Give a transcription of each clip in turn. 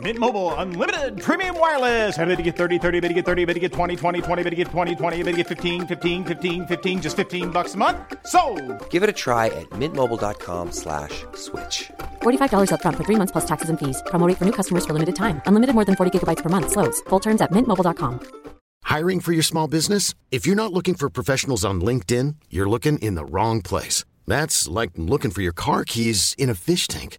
Mint Mobile unlimited premium wireless. Ready to get 30, 30, bit to get 30, bit to get 20, 20, 20, bit to get 20, 20, bit to get 15, 15, 15, 15 just 15 bucks a month. So, Give it a try at mintmobile.com slash switch. $45 upfront for three months plus taxes and fees. Promo rate for new customers for limited time. Unlimited more than 40 gigabytes per month. Slows. Full terms at mintmobile.com. Hiring for your small business? If you're not looking for professionals on LinkedIn, you're looking in the wrong place. That's like looking for your car keys in a fish tank.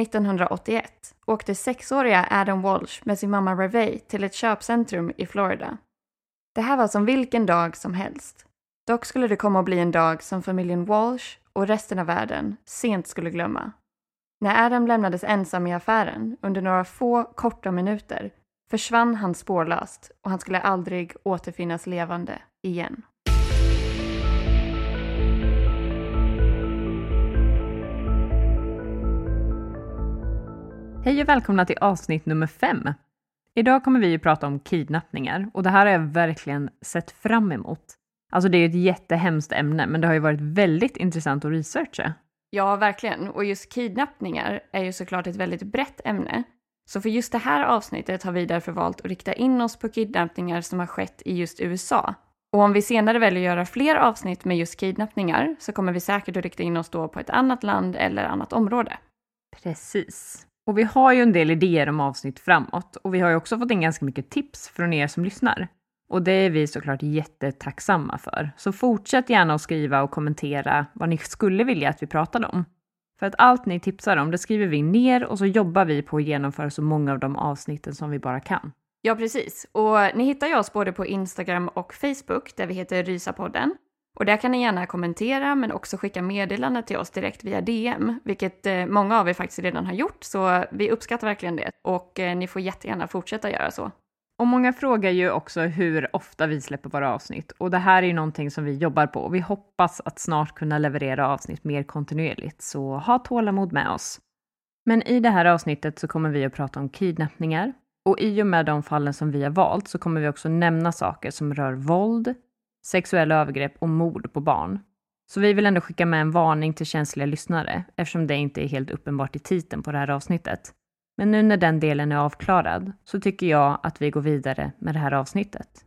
1981 åkte sexåriga Adam Walsh med sin mamma Revey till ett köpcentrum i Florida. Det här var som vilken dag som helst. Dock skulle det komma att bli en dag som familjen Walsh och resten av världen sent skulle glömma. När Adam lämnades ensam i affären under några få korta minuter försvann han spårlöst och han skulle aldrig återfinnas levande igen. Hej och välkomna till avsnitt nummer fem. Idag kommer vi att prata om kidnappningar och det här har jag verkligen sett fram emot. Alltså det är ett jättehemskt ämne, men det har ju varit väldigt intressant att researcha. Ja, verkligen. Och just kidnappningar är ju såklart ett väldigt brett ämne. Så för just det här avsnittet har vi därför valt att rikta in oss på kidnappningar som har skett i just USA. Och om vi senare väljer att göra fler avsnitt med just kidnappningar så kommer vi säkert att rikta in oss då på ett annat land eller annat område. Precis. Och vi har ju en del idéer om avsnitt framåt och vi har ju också fått in ganska mycket tips från er som lyssnar. Och det är vi såklart jättetacksamma för. Så fortsätt gärna att skriva och kommentera vad ni skulle vilja att vi pratade om. För att allt ni tipsar om, det skriver vi ner och så jobbar vi på att genomföra så många av de avsnitten som vi bara kan. Ja, precis. Och ni hittar ju oss både på Instagram och Facebook där vi heter Rysapodden. Och där kan ni gärna kommentera men också skicka meddelande till oss direkt via DM, vilket eh, många av er faktiskt redan har gjort, så vi uppskattar verkligen det. Och eh, ni får jättegärna fortsätta göra så. Och många frågar ju också hur ofta vi släpper våra avsnitt och det här är ju någonting som vi jobbar på och vi hoppas att snart kunna leverera avsnitt mer kontinuerligt, så ha tålamod med oss. Men i det här avsnittet så kommer vi att prata om kidnappningar och i och med de fallen som vi har valt så kommer vi också nämna saker som rör våld, sexuella övergrepp och mord på barn. Så vi vill ändå skicka med en varning till känsliga lyssnare eftersom det inte är helt uppenbart i titeln på det här avsnittet. Men nu när den delen är avklarad så tycker jag att vi går vidare med det här avsnittet.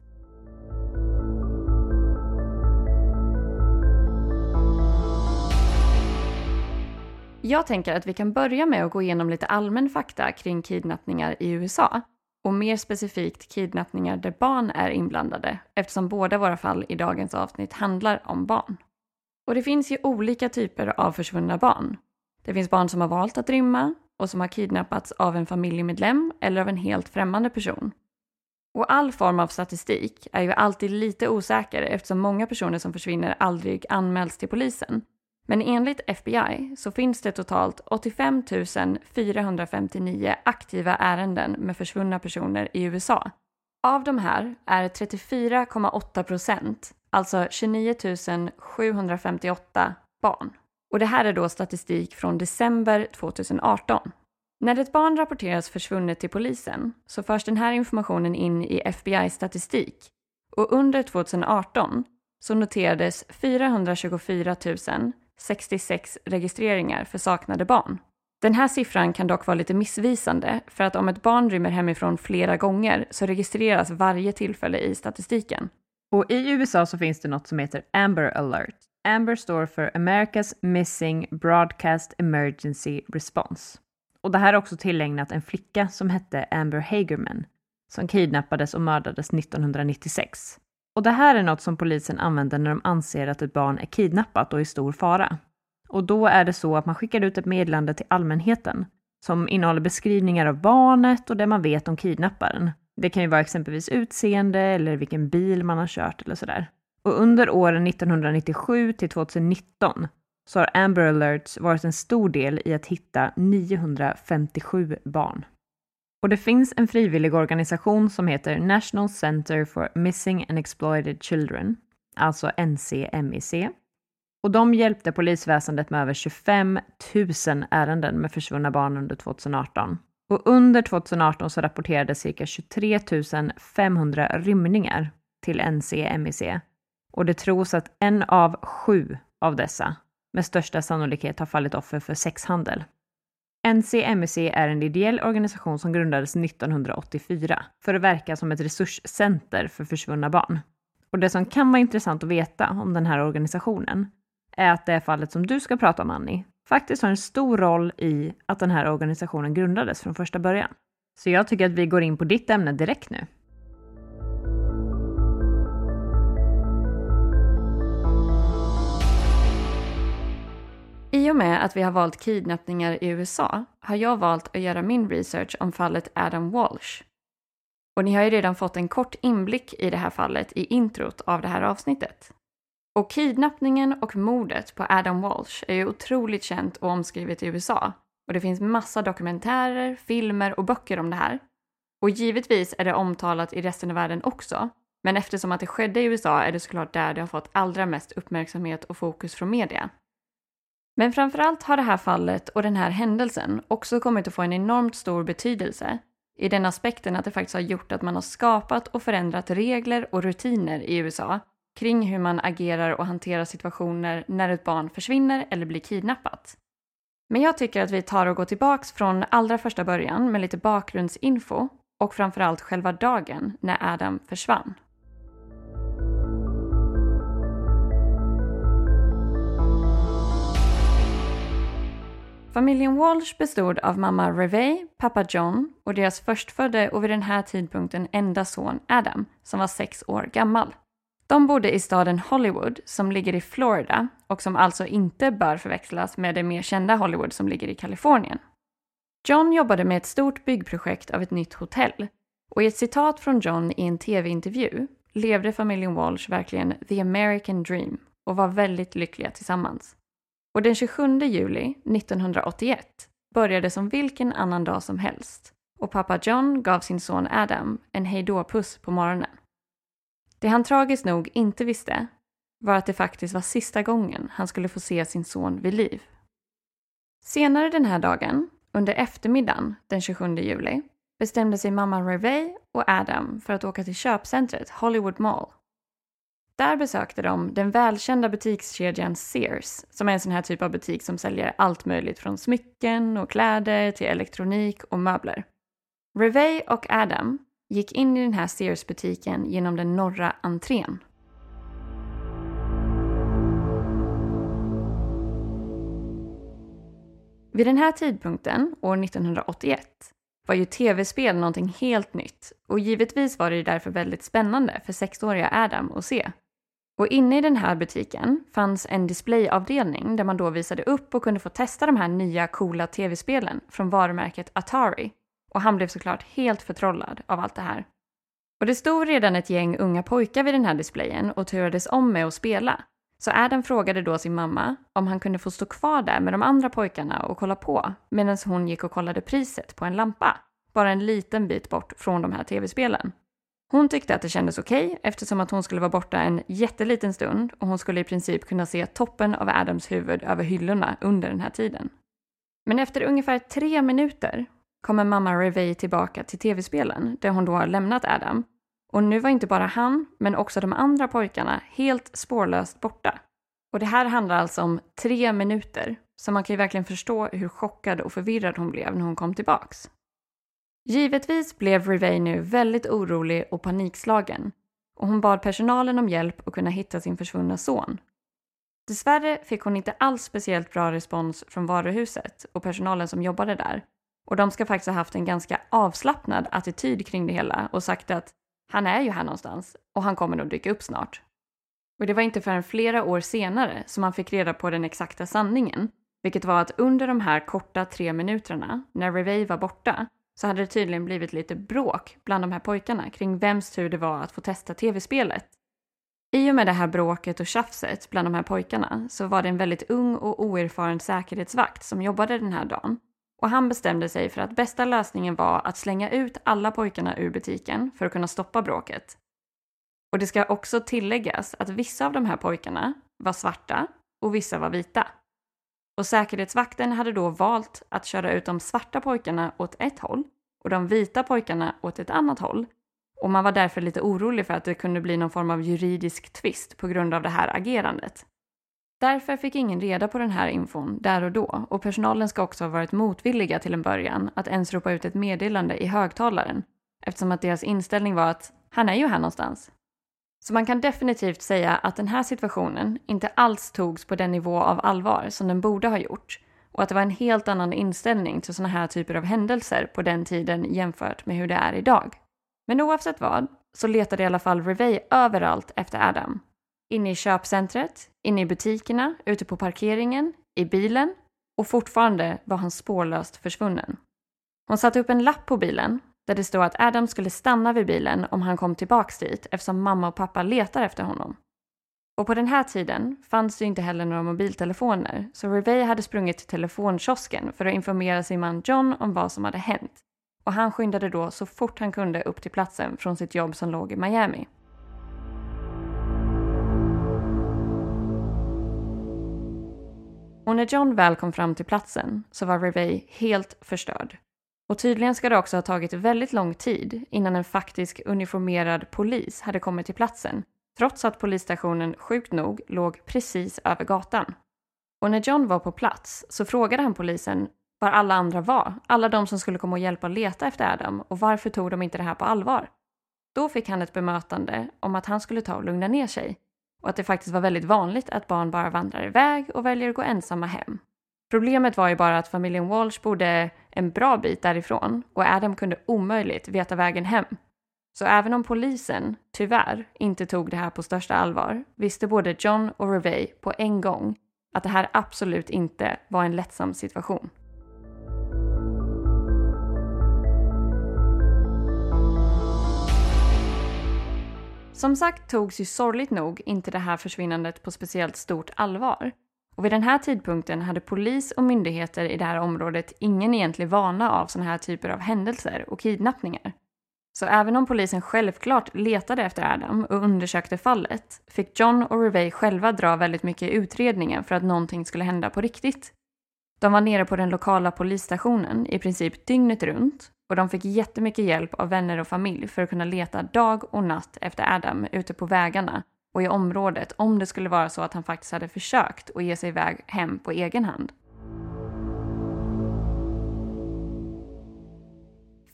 Jag tänker att vi kan börja med att gå igenom lite allmän fakta kring kidnappningar i USA och mer specifikt kidnappningar där barn är inblandade eftersom båda våra fall i dagens avsnitt handlar om barn. Och det finns ju olika typer av försvunna barn. Det finns barn som har valt att rymma och som har kidnappats av en familjemedlem eller av en helt främmande person. Och all form av statistik är ju alltid lite osäker eftersom många personer som försvinner aldrig anmäls till polisen. Men enligt FBI så finns det totalt 85 459 aktiva ärenden med försvunna personer i USA. Av de här är 34,8 procent, alltså 29 758 barn. Och det här är då statistik från december 2018. När ett barn rapporteras försvunnet till polisen så förs den här informationen in i FBI-statistik och under 2018 så noterades 424 66 registreringar för saknade barn. Den här siffran kan dock vara lite missvisande för att om ett barn rymmer hemifrån flera gånger så registreras varje tillfälle i statistiken. Och i USA så finns det något som heter Amber alert. Amber står för America's Missing Broadcast Emergency Response. Och det här är också tillägnat en flicka som hette Amber Hagerman som kidnappades och mördades 1996. Och det här är något som polisen använder när de anser att ett barn är kidnappat och i stor fara. Och då är det så att man skickar ut ett meddelande till allmänheten som innehåller beskrivningar av barnet och det man vet om kidnapparen. Det kan ju vara exempelvis utseende eller vilken bil man har kört eller sådär. Och under åren 1997 till 2019 så har Amber Alerts varit en stor del i att hitta 957 barn. Och det finns en frivillig organisation som heter National Center for Missing and Exploited Children, alltså NCMIC. Och de hjälpte polisväsendet med över 25 000 ärenden med försvunna barn under 2018. Och under 2018 så rapporterades cirka 23 500 rymningar till NCMIC. Och det tros att en av sju av dessa med största sannolikhet har fallit offer för sexhandel. NCMC är en ideell organisation som grundades 1984 för att verka som ett resurscenter för försvunna barn. Och det som kan vara intressant att veta om den här organisationen är att det fallet som du ska prata om, Annie, faktiskt har en stor roll i att den här organisationen grundades från första början. Så jag tycker att vi går in på ditt ämne direkt nu. I och med att vi har valt kidnappningar i USA har jag valt att göra min research om fallet Adam Walsh. Och ni har ju redan fått en kort inblick i det här fallet i introt av det här avsnittet. Och kidnappningen och mordet på Adam Walsh är ju otroligt känt och omskrivet i USA. Och det finns massa dokumentärer, filmer och böcker om det här. Och givetvis är det omtalat i resten av världen också. Men eftersom att det skedde i USA är det såklart där det har fått allra mest uppmärksamhet och fokus från media. Men framförallt har det här fallet och den här händelsen också kommit att få en enormt stor betydelse i den aspekten att det faktiskt har gjort att man har skapat och förändrat regler och rutiner i USA kring hur man agerar och hanterar situationer när ett barn försvinner eller blir kidnappat. Men jag tycker att vi tar och går tillbaks från allra första början med lite bakgrundsinfo och framförallt själva dagen när Adam försvann. Familjen Walsh bestod av mamma Revey, pappa John och deras förstfödde och vid den här tidpunkten enda son Adam, som var sex år gammal. De bodde i staden Hollywood som ligger i Florida och som alltså inte bör förväxlas med det mer kända Hollywood som ligger i Kalifornien. John jobbade med ett stort byggprojekt av ett nytt hotell och i ett citat från John i en tv-intervju levde familjen Walsh verkligen the American dream och var väldigt lyckliga tillsammans. Och den 27 juli 1981 började som vilken annan dag som helst och pappa John gav sin son Adam en hejdå-puss på morgonen. Det han tragiskt nog inte visste var att det faktiskt var sista gången han skulle få se sin son vid liv. Senare den här dagen, under eftermiddagen den 27 juli, bestämde sig mamma Revey och Adam för att åka till köpcentret Hollywood Mall där besökte de den välkända butikskedjan Sears, som är en sån här typ av butik som säljer allt möjligt från smycken och kläder till elektronik och möbler. Revey och Adam gick in i den här Sears-butiken genom den norra entrén. Vid den här tidpunkten, år 1981, var ju tv-spel någonting helt nytt och givetvis var det därför väldigt spännande för sexåriga Adam att se och inne i den här butiken fanns en displayavdelning där man då visade upp och kunde få testa de här nya coola tv-spelen från varumärket Atari. Och han blev såklart helt förtrollad av allt det här. Och det stod redan ett gäng unga pojkar vid den här displayen och turades om med att spela. Så Adam frågade då sin mamma om han kunde få stå kvar där med de andra pojkarna och kolla på medan hon gick och kollade priset på en lampa. Bara en liten bit bort från de här tv-spelen. Hon tyckte att det kändes okej okay, eftersom att hon skulle vara borta en jätteliten stund och hon skulle i princip kunna se toppen av Adams huvud över hyllorna under den här tiden. Men efter ungefär tre minuter kommer mamma Revey tillbaka till tv-spelen där hon då har lämnat Adam. Och nu var inte bara han, men också de andra pojkarna helt spårlöst borta. Och det här handlar alltså om tre minuter så man kan ju verkligen förstå hur chockad och förvirrad hon blev när hon kom tillbaks. Givetvis blev Rivey nu väldigt orolig och panikslagen och hon bad personalen om hjälp att kunna hitta sin försvunna son. Dessvärre fick hon inte alls speciellt bra respons från varuhuset och personalen som jobbade där. Och de ska faktiskt ha haft en ganska avslappnad attityd kring det hela och sagt att han är ju här någonstans och han kommer nog dyka upp snart. Och det var inte förrän flera år senare som man fick reda på den exakta sanningen, vilket var att under de här korta tre minuterna, när Revey var borta, så hade det tydligen blivit lite bråk bland de här pojkarna kring vems tur det var att få testa tv-spelet. I och med det här bråket och tjafset bland de här pojkarna så var det en väldigt ung och oerfaren säkerhetsvakt som jobbade den här dagen. Och han bestämde sig för att bästa lösningen var att slänga ut alla pojkarna ur butiken för att kunna stoppa bråket. Och det ska också tilläggas att vissa av de här pojkarna var svarta och vissa var vita. Och säkerhetsvakten hade då valt att köra ut de svarta pojkarna åt ett håll och de vita pojkarna åt ett annat håll. Och man var därför lite orolig för att det kunde bli någon form av juridisk tvist på grund av det här agerandet. Därför fick ingen reda på den här infon där och då och personalen ska också ha varit motvilliga till en början att ens ropa ut ett meddelande i högtalaren eftersom att deras inställning var att han är ju här någonstans. Så man kan definitivt säga att den här situationen inte alls togs på den nivå av allvar som den borde ha gjort och att det var en helt annan inställning till sådana här typer av händelser på den tiden jämfört med hur det är idag. Men oavsett vad så letade i alla fall Revey överallt efter Adam. Inne i köpcentret, inne i butikerna, ute på parkeringen, i bilen och fortfarande var han spårlöst försvunnen. Hon satte upp en lapp på bilen där det stod att Adam skulle stanna vid bilen om han kom tillbaks dit eftersom mamma och pappa letar efter honom. Och på den här tiden fanns det inte heller några mobiltelefoner så Revey hade sprungit till telefonkiosken för att informera sin man John om vad som hade hänt. Och han skyndade då så fort han kunde upp till platsen från sitt jobb som låg i Miami. Och när John väl kom fram till platsen så var Revey helt förstörd. Och tydligen ska det också ha tagit väldigt lång tid innan en faktisk uniformerad polis hade kommit till platsen, trots att polisstationen sjukt nog låg precis över gatan. Och när John var på plats så frågade han polisen var alla andra var, alla de som skulle komma och hjälpa och leta efter Adam och varför tog de inte det här på allvar? Då fick han ett bemötande om att han skulle ta och lugna ner sig och att det faktiskt var väldigt vanligt att barn bara vandrar iväg och väljer att gå ensamma hem. Problemet var ju bara att familjen Walsh bodde en bra bit därifrån och Adam kunde omöjligt veta vägen hem. Så även om polisen, tyvärr, inte tog det här på största allvar visste både John och Revey på en gång att det här absolut inte var en lättsam situation. Som sagt togs ju sorgligt nog inte det här försvinnandet på speciellt stort allvar och vid den här tidpunkten hade polis och myndigheter i det här området ingen egentlig vana av sådana här typer av händelser och kidnappningar. Så även om polisen självklart letade efter Adam och undersökte fallet fick John och Revey själva dra väldigt mycket i utredningen för att någonting skulle hända på riktigt. De var nere på den lokala polisstationen i princip dygnet runt och de fick jättemycket hjälp av vänner och familj för att kunna leta dag och natt efter Adam ute på vägarna och i området om det skulle vara så att han faktiskt hade försökt att ge sig iväg hem på egen hand.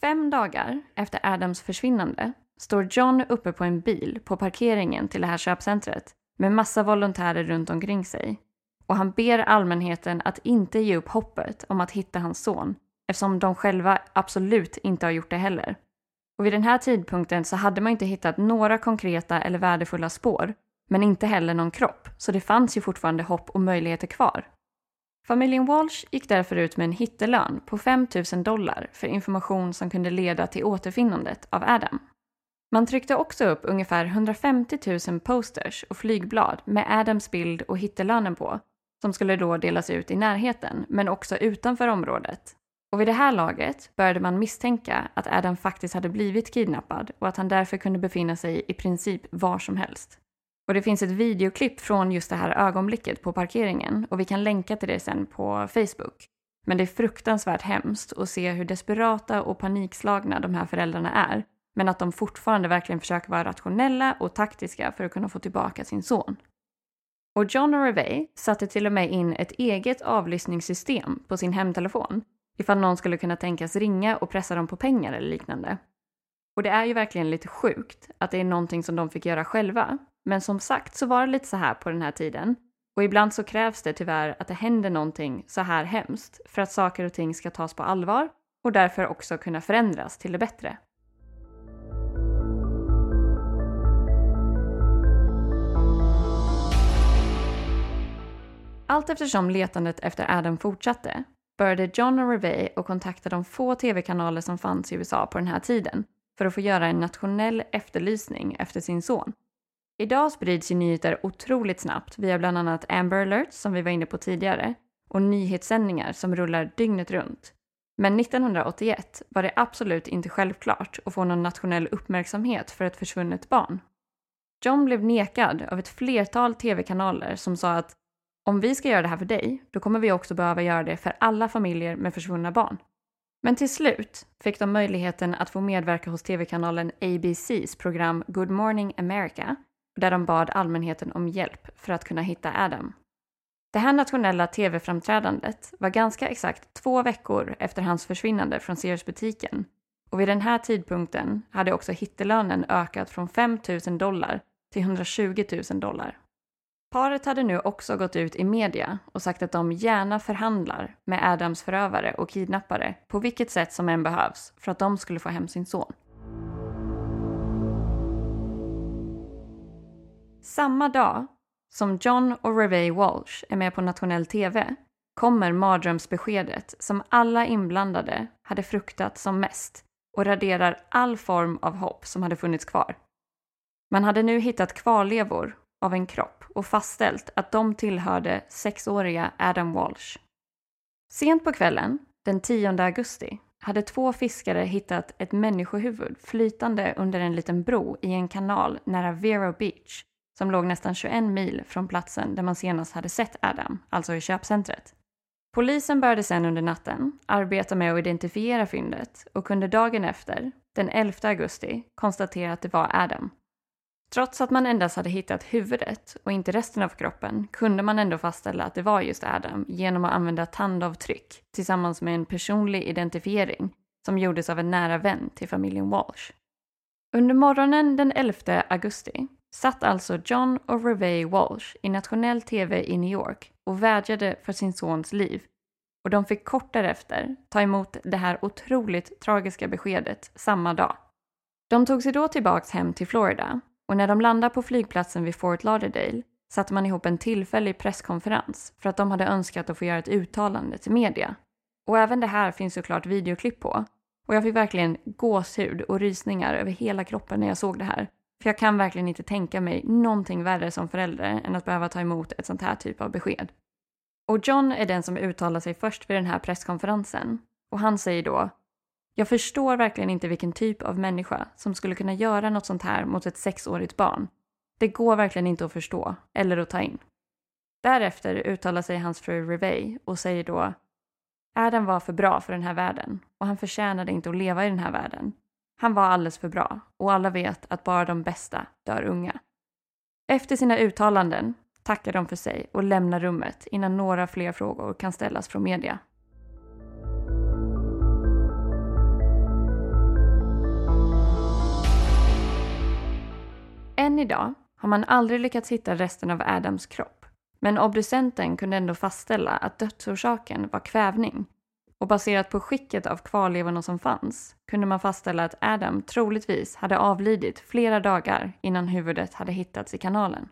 Fem dagar efter Adams försvinnande står John uppe på en bil på parkeringen till det här köpcentret med massa volontärer runt omkring sig. Och han ber allmänheten att inte ge upp hoppet om att hitta hans son eftersom de själva absolut inte har gjort det heller. Och vid den här tidpunkten så hade man inte hittat några konkreta eller värdefulla spår, men inte heller någon kropp, så det fanns ju fortfarande hopp och möjligheter kvar. Familjen Walsh gick därför ut med en hittelön på 5 000 dollar för information som kunde leda till återfinnandet av Adam. Man tryckte också upp ungefär 150 000 posters och flygblad med Adams bild och hittelönen på, som skulle då delas ut i närheten, men också utanför området, och vid det här laget började man misstänka att Adam faktiskt hade blivit kidnappad och att han därför kunde befinna sig i princip var som helst. Och det finns ett videoklipp från just det här ögonblicket på parkeringen och vi kan länka till det sen på Facebook. Men det är fruktansvärt hemskt att se hur desperata och panikslagna de här föräldrarna är, men att de fortfarande verkligen försöker vara rationella och taktiska för att kunna få tillbaka sin son. Och John och Revey satte till och med in ett eget avlyssningssystem på sin hemtelefon ifall någon skulle kunna tänkas ringa och pressa dem på pengar eller liknande. Och det är ju verkligen lite sjukt att det är någonting som de fick göra själva. Men som sagt så var det lite så här på den här tiden. Och ibland så krävs det tyvärr att det händer någonting så här hemskt för att saker och ting ska tas på allvar och därför också kunna förändras till det bättre. Allt eftersom letandet efter Adam fortsatte började John och Revey att kontakta de få tv-kanaler som fanns i USA på den här tiden för att få göra en nationell efterlysning efter sin son. Idag sprids ju nyheter otroligt snabbt via bland annat Amber Alerts som vi var inne på tidigare och nyhetssändningar som rullar dygnet runt. Men 1981 var det absolut inte självklart att få någon nationell uppmärksamhet för ett försvunnet barn. John blev nekad av ett flertal tv-kanaler som sa att om vi ska göra det här för dig, då kommer vi också behöva göra det för alla familjer med försvunna barn. Men till slut fick de möjligheten att få medverka hos tv-kanalen ABCs program Good Morning America, där de bad allmänheten om hjälp för att kunna hitta Adam. Det här nationella tv-framträdandet var ganska exakt två veckor efter hans försvinnande från Sears-butiken och vid den här tidpunkten hade också hittelönen ökat från 5 000 dollar till 120 000 dollar. Paret hade nu också gått ut i media och sagt att de gärna förhandlar med Adams förövare och kidnappare på vilket sätt som än behövs för att de skulle få hem sin son. Samma dag som John och Revey Walsh är med på nationell TV kommer mardrömsbeskedet som alla inblandade hade fruktat som mest och raderar all form av hopp som hade funnits kvar. Man hade nu hittat kvarlevor av en kropp och fastställt att de tillhörde sexåriga Adam Walsh. Sent på kvällen, den 10 augusti, hade två fiskare hittat ett människohuvud flytande under en liten bro i en kanal nära Vero Beach som låg nästan 21 mil från platsen där man senast hade sett Adam, alltså i köpcentret. Polisen började sedan under natten arbeta med att identifiera fyndet och kunde dagen efter, den 11 augusti, konstatera att det var Adam. Trots att man endast hade hittat huvudet och inte resten av kroppen kunde man ändå fastställa att det var just Adam genom att använda tandavtryck tillsammans med en personlig identifiering som gjordes av en nära vän till familjen Walsh. Under morgonen den 11 augusti satt alltså John och Revey Walsh i nationell tv i New York och vädjade för sin sons liv och de fick kort därefter ta emot det här otroligt tragiska beskedet samma dag. De tog sig då tillbaks hem till Florida och när de landade på flygplatsen vid Fort Lauderdale satte man ihop en tillfällig presskonferens för att de hade önskat att få göra ett uttalande till media. Och även det här finns såklart videoklipp på. Och jag fick verkligen gåshud och rysningar över hela kroppen när jag såg det här. För jag kan verkligen inte tänka mig någonting värre som förälder än att behöva ta emot ett sånt här typ av besked. Och John är den som uttalar sig först vid den här presskonferensen. Och han säger då jag förstår verkligen inte vilken typ av människa som skulle kunna göra något sånt här mot ett sexårigt barn. Det går verkligen inte att förstå eller att ta in. Därefter uttalar sig hans fru Revey och säger då Adam var för bra för den här världen och han förtjänade inte att leva i den här världen. Han var alldeles för bra och alla vet att bara de bästa dör unga. Efter sina uttalanden tackar de för sig och lämnar rummet innan några fler frågor kan ställas från media. Än idag har man aldrig lyckats hitta resten av Adams kropp. Men obducenten kunde ändå fastställa att dödsorsaken var kvävning. Och baserat på skicket av kvarlevorna som fanns kunde man fastställa att Adam troligtvis hade avlidit flera dagar innan huvudet hade hittats i kanalen.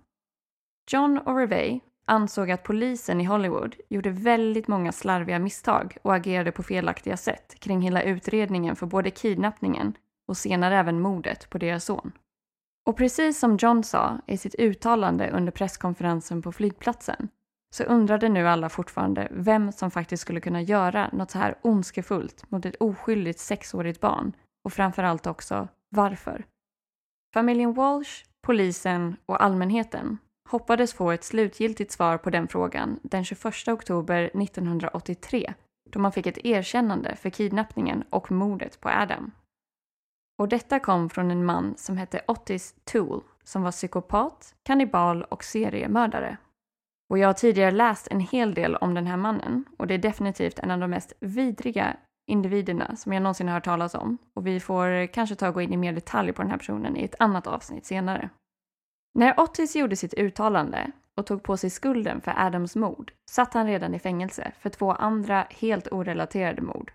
John och Revey ansåg att polisen i Hollywood gjorde väldigt många slarviga misstag och agerade på felaktiga sätt kring hela utredningen för både kidnappningen och senare även mordet på deras son. Och precis som John sa i sitt uttalande under presskonferensen på flygplatsen så undrade nu alla fortfarande vem som faktiskt skulle kunna göra något så här ondskefullt mot ett oskyldigt sexårigt barn och framförallt också varför. Familjen Walsh, polisen och allmänheten hoppades få ett slutgiltigt svar på den frågan den 21 oktober 1983 då man fick ett erkännande för kidnappningen och mordet på Adam. Och detta kom från en man som hette Otis Toole som var psykopat, kannibal och seriemördare. Och jag har tidigare läst en hel del om den här mannen och det är definitivt en av de mest vidriga individerna som jag någonsin har hört talas om. Och vi får kanske ta och gå in i mer detalj på den här personen i ett annat avsnitt senare. När Otis gjorde sitt uttalande och tog på sig skulden för Adams mord satt han redan i fängelse för två andra helt orelaterade mord.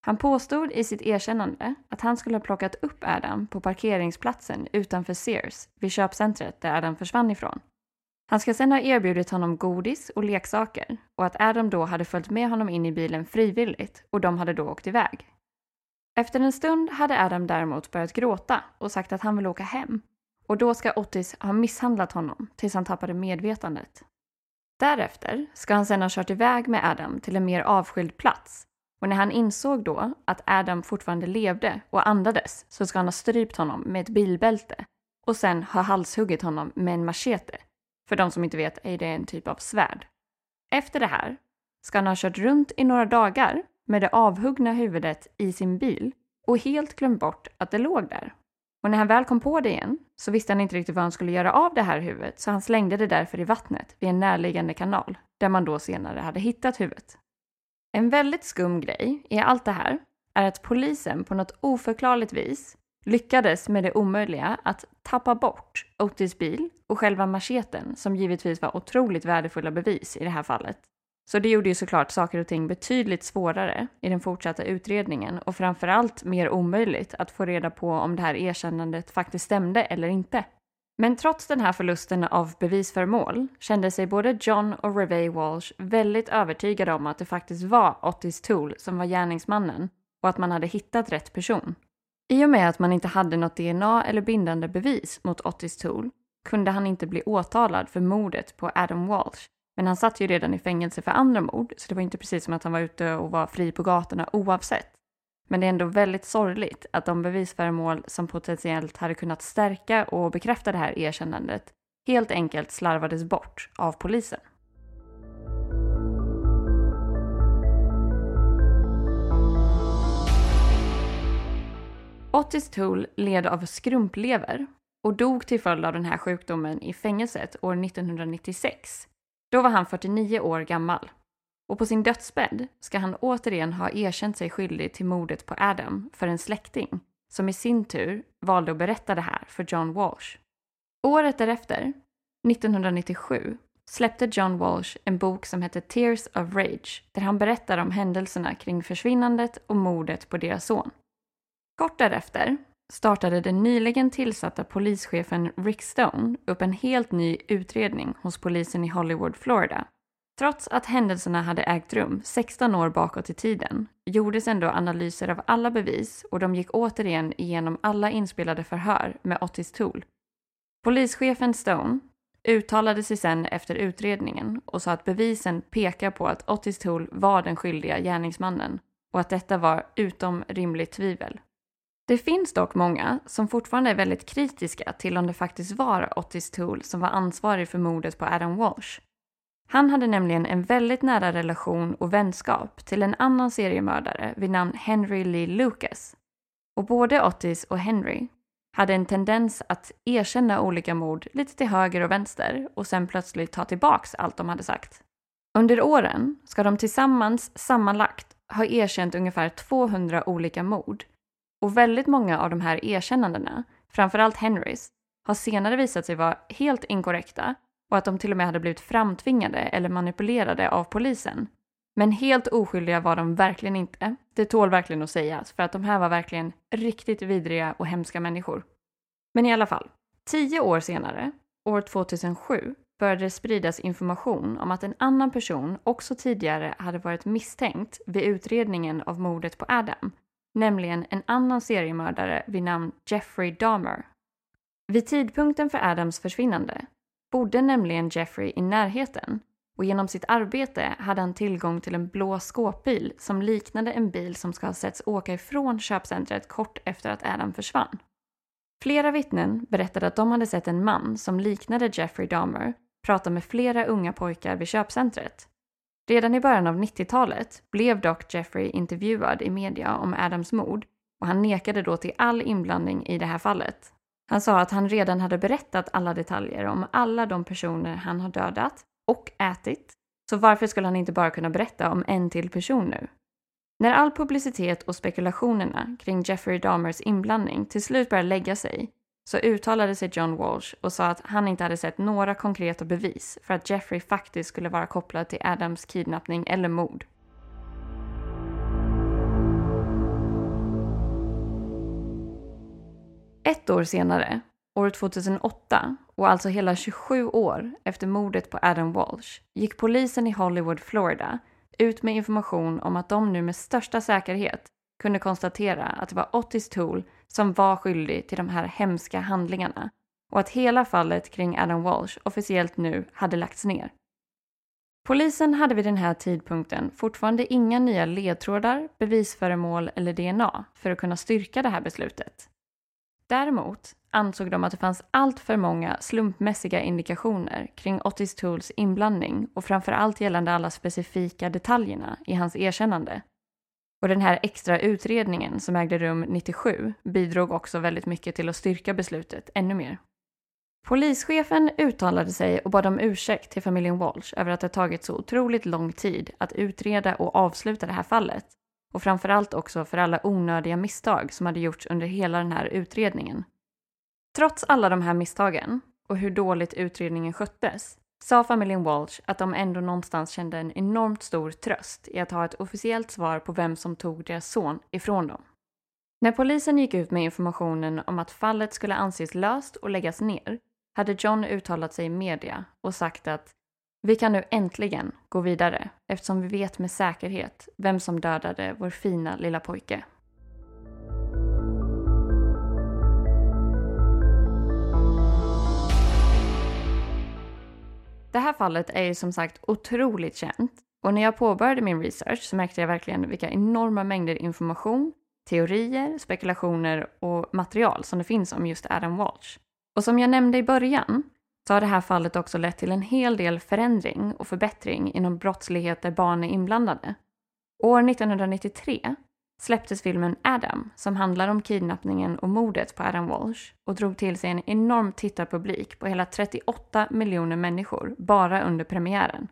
Han påstod i sitt erkännande att han skulle ha plockat upp Adam på parkeringsplatsen utanför Sears vid köpcentret där Adam försvann ifrån. Han ska sedan ha erbjudit honom godis och leksaker och att Adam då hade följt med honom in i bilen frivilligt och de hade då åkt iväg. Efter en stund hade Adam däremot börjat gråta och sagt att han vill åka hem och då ska Otis ha misshandlat honom tills han tappade medvetandet. Därefter ska han sedan ha kört iväg med Adam till en mer avskild plats och när han insåg då att Adam fortfarande levde och andades så ska han ha strypt honom med ett bilbälte och sen ha halshuggit honom med en machete. För de som inte vet är det en typ av svärd. Efter det här ska han ha kört runt i några dagar med det avhuggna huvudet i sin bil och helt glömt bort att det låg där. Och när han väl kom på det igen så visste han inte riktigt vad han skulle göra av det här huvudet så han slängde det därför i vattnet vid en närliggande kanal där man då senare hade hittat huvudet. En väldigt skum grej i allt det här är att polisen på något oförklarligt vis lyckades med det omöjliga att tappa bort Otis bil och själva macheten som givetvis var otroligt värdefulla bevis i det här fallet. Så det gjorde ju såklart saker och ting betydligt svårare i den fortsatta utredningen och framförallt mer omöjligt att få reda på om det här erkännandet faktiskt stämde eller inte. Men trots den här förlusten av bevisföremål kände sig både John och Revey Walsh väldigt övertygade om att det faktiskt var Otis Tool som var gärningsmannen och att man hade hittat rätt person. I och med att man inte hade något DNA eller bindande bevis mot Otis Tool kunde han inte bli åtalad för mordet på Adam Walsh. Men han satt ju redan i fängelse för andra mord, så det var inte precis som att han var ute och var fri på gatorna oavsett. Men det är ändå väldigt sorgligt att de bevisföremål som potentiellt hade kunnat stärka och bekräfta det här erkännandet helt enkelt slarvades bort av polisen. Otis Toole led av skrumplever och dog till följd av den här sjukdomen i fängelset år 1996. Då var han 49 år gammal. Och på sin dödsbädd ska han återigen ha erkänt sig skyldig till mordet på Adam för en släkting som i sin tur valde att berätta det här för John Walsh. Året därefter, 1997, släppte John Walsh en bok som hette Tears of Rage där han berättar om händelserna kring försvinnandet och mordet på deras son. Kort därefter startade den nyligen tillsatta polischefen Rick Stone upp en helt ny utredning hos polisen i Hollywood, Florida. Trots att händelserna hade ägt rum 16 år bakåt i tiden gjordes ändå analyser av alla bevis och de gick återigen igenom alla inspelade förhör med Otis Tool. Polischefen Stone uttalade sig sen efter utredningen och sa att bevisen pekar på att Otis Tool var den skyldiga gärningsmannen och att detta var utom rimligt tvivel. Det finns dock många som fortfarande är väldigt kritiska till om det faktiskt var Otis Tool som var ansvarig för mordet på Adam Walsh. Han hade nämligen en väldigt nära relation och vänskap till en annan seriemördare vid namn Henry Lee Lucas. Och både Otis och Henry hade en tendens att erkänna olika mord lite till höger och vänster och sen plötsligt ta tillbaks allt de hade sagt. Under åren ska de tillsammans sammanlagt ha erkänt ungefär 200 olika mord och väldigt många av de här erkännandena, framförallt Henrys, har senare visat sig vara helt inkorrekta och att de till och med hade blivit framtvingade eller manipulerade av polisen. Men helt oskyldiga var de verkligen inte. Det tål verkligen att sägas, för att de här var verkligen riktigt vidriga och hemska människor. Men i alla fall, tio år senare, år 2007, började det spridas information om att en annan person också tidigare hade varit misstänkt vid utredningen av mordet på Adam nämligen en annan seriemördare vid namn Jeffrey Dahmer. Vid tidpunkten för Adams försvinnande bodde nämligen Jeffrey i närheten och genom sitt arbete hade han tillgång till en blå skåpbil som liknade en bil som ska ha setts åka ifrån köpcentret kort efter att Adam försvann. Flera vittnen berättade att de hade sett en man som liknade Jeffrey Dahmer prata med flera unga pojkar vid köpcentret Redan i början av 90-talet blev dock Jeffrey intervjuad i media om Adams mord och han nekade då till all inblandning i det här fallet. Han sa att han redan hade berättat alla detaljer om alla de personer han har dödat och ätit, så varför skulle han inte bara kunna berätta om en till person nu? När all publicitet och spekulationerna kring Jeffrey Dahmers inblandning till slut började lägga sig så uttalade sig John Walsh och sa att han inte hade sett några konkreta bevis för att Jeffrey faktiskt skulle vara kopplad till Adams kidnappning eller mord. Ett år senare, år 2008, och alltså hela 27 år efter mordet på Adam Walsh, gick polisen i Hollywood, Florida, ut med information om att de nu med största säkerhet kunde konstatera att det var Otis Tool som var skyldig till de här hemska handlingarna och att hela fallet kring Adam Walsh officiellt nu hade lagts ner. Polisen hade vid den här tidpunkten fortfarande inga nya ledtrådar, bevisföremål eller DNA för att kunna styrka det här beslutet. Däremot ansåg de att det fanns allt för många slumpmässiga indikationer kring Otis Tools inblandning och framförallt gällande alla specifika detaljerna i hans erkännande. Och den här extra utredningen som ägde rum 97 bidrog också väldigt mycket till att styrka beslutet ännu mer. Polischefen uttalade sig och bad om ursäkt till familjen Walsh över att det tagit så otroligt lång tid att utreda och avsluta det här fallet och framförallt också för alla onödiga misstag som hade gjorts under hela den här utredningen. Trots alla de här misstagen och hur dåligt utredningen sköttes sa familjen Walsh att de ändå någonstans kände en enormt stor tröst i att ha ett officiellt svar på vem som tog deras son ifrån dem. När polisen gick ut med informationen om att fallet skulle anses löst och läggas ner hade John uttalat sig i media och sagt att vi kan nu äntligen gå vidare eftersom vi vet med säkerhet vem som dödade vår fina lilla pojke. Det här fallet är ju som sagt otroligt känt och när jag påbörjade min research så märkte jag verkligen vilka enorma mängder information, teorier, spekulationer och material som det finns om just Adam Walsh. Och som jag nämnde i början så har det här fallet också lett till en hel del förändring och förbättring inom brottslighet där barn är inblandade. År 1993 släpptes filmen Adam som handlar om kidnappningen och mordet på Adam Walsh och drog till sig en enorm tittarpublik på hela 38 miljoner människor bara under premiären.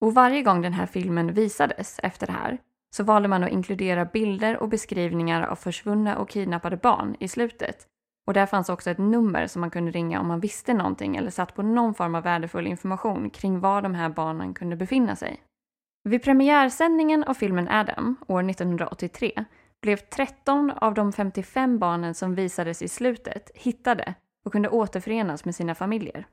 Och varje gång den här filmen visades efter det här så valde man att inkludera bilder och beskrivningar av försvunna och kidnappade barn i slutet. Och där fanns också ett nummer som man kunde ringa om man visste någonting eller satt på någon form av värdefull information kring var de här barnen kunde befinna sig. Vid premiärsändningen av filmen Adam år 1983 blev 13 av de 55 barnen som visades i slutet hittade och kunde återförenas med sina familjer.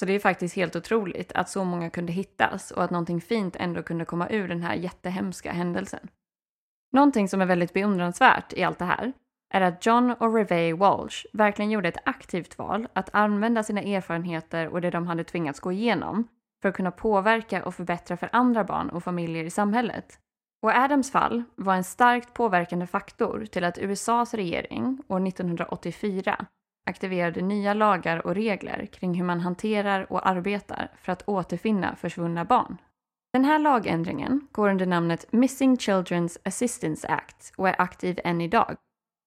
Så det är faktiskt helt otroligt att så många kunde hittas och att någonting fint ändå kunde komma ur den här jättehemska händelsen. Någonting som är väldigt beundransvärt i allt det här är att John och Revey Walsh verkligen gjorde ett aktivt val att använda sina erfarenheter och det de hade tvingats gå igenom för att kunna påverka och förbättra för andra barn och familjer i samhället. Och Adams fall var en starkt påverkande faktor till att USAs regering år 1984 aktiverade nya lagar och regler kring hur man hanterar och arbetar för att återfinna försvunna barn. Den här lagändringen går under namnet Missing Children's Assistance Act och är aktiv än idag.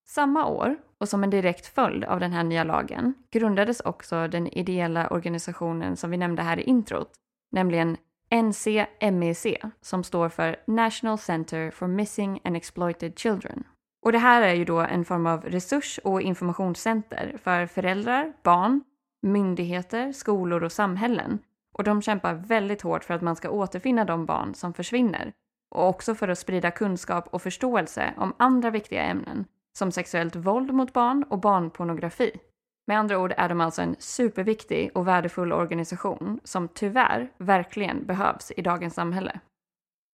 Samma år, och som en direkt följd av den här nya lagen, grundades också den ideella organisationen som vi nämnde här i introt, nämligen NCMEC som står för National Center for Missing and Exploited Children. Och det här är ju då en form av resurs och informationscenter för föräldrar, barn, myndigheter, skolor och samhällen. Och de kämpar väldigt hårt för att man ska återfinna de barn som försvinner. Och också för att sprida kunskap och förståelse om andra viktiga ämnen som sexuellt våld mot barn och barnpornografi. Med andra ord är de alltså en superviktig och värdefull organisation som tyvärr verkligen behövs i dagens samhälle.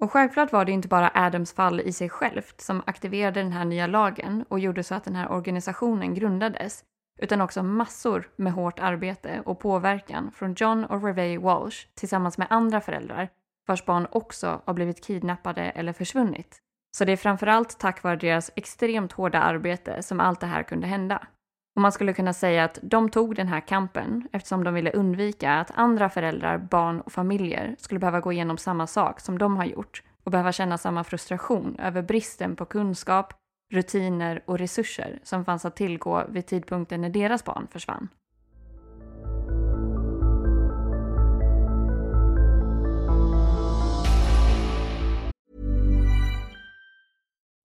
Och självklart var det inte bara Adams fall i sig självt som aktiverade den här nya lagen och gjorde så att den här organisationen grundades, utan också massor med hårt arbete och påverkan från John och Revey Walsh tillsammans med andra föräldrar vars barn också har blivit kidnappade eller försvunnit. Så det är framförallt tack vare deras extremt hårda arbete som allt det här kunde hända. Och man skulle kunna säga att de tog den här kampen eftersom de ville undvika att andra föräldrar, barn och familjer skulle behöva gå igenom samma sak som de har gjort och behöva känna samma frustration över bristen på kunskap, rutiner och resurser som fanns att tillgå vid tidpunkten när deras barn försvann.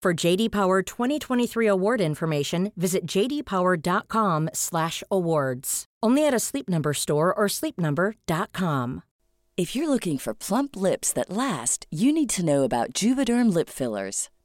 For JD Power 2023 award information, visit jdpower.com/awards. Only at a Sleep Number store or sleepnumber.com. If you're looking for plump lips that last, you need to know about Juvederm lip fillers.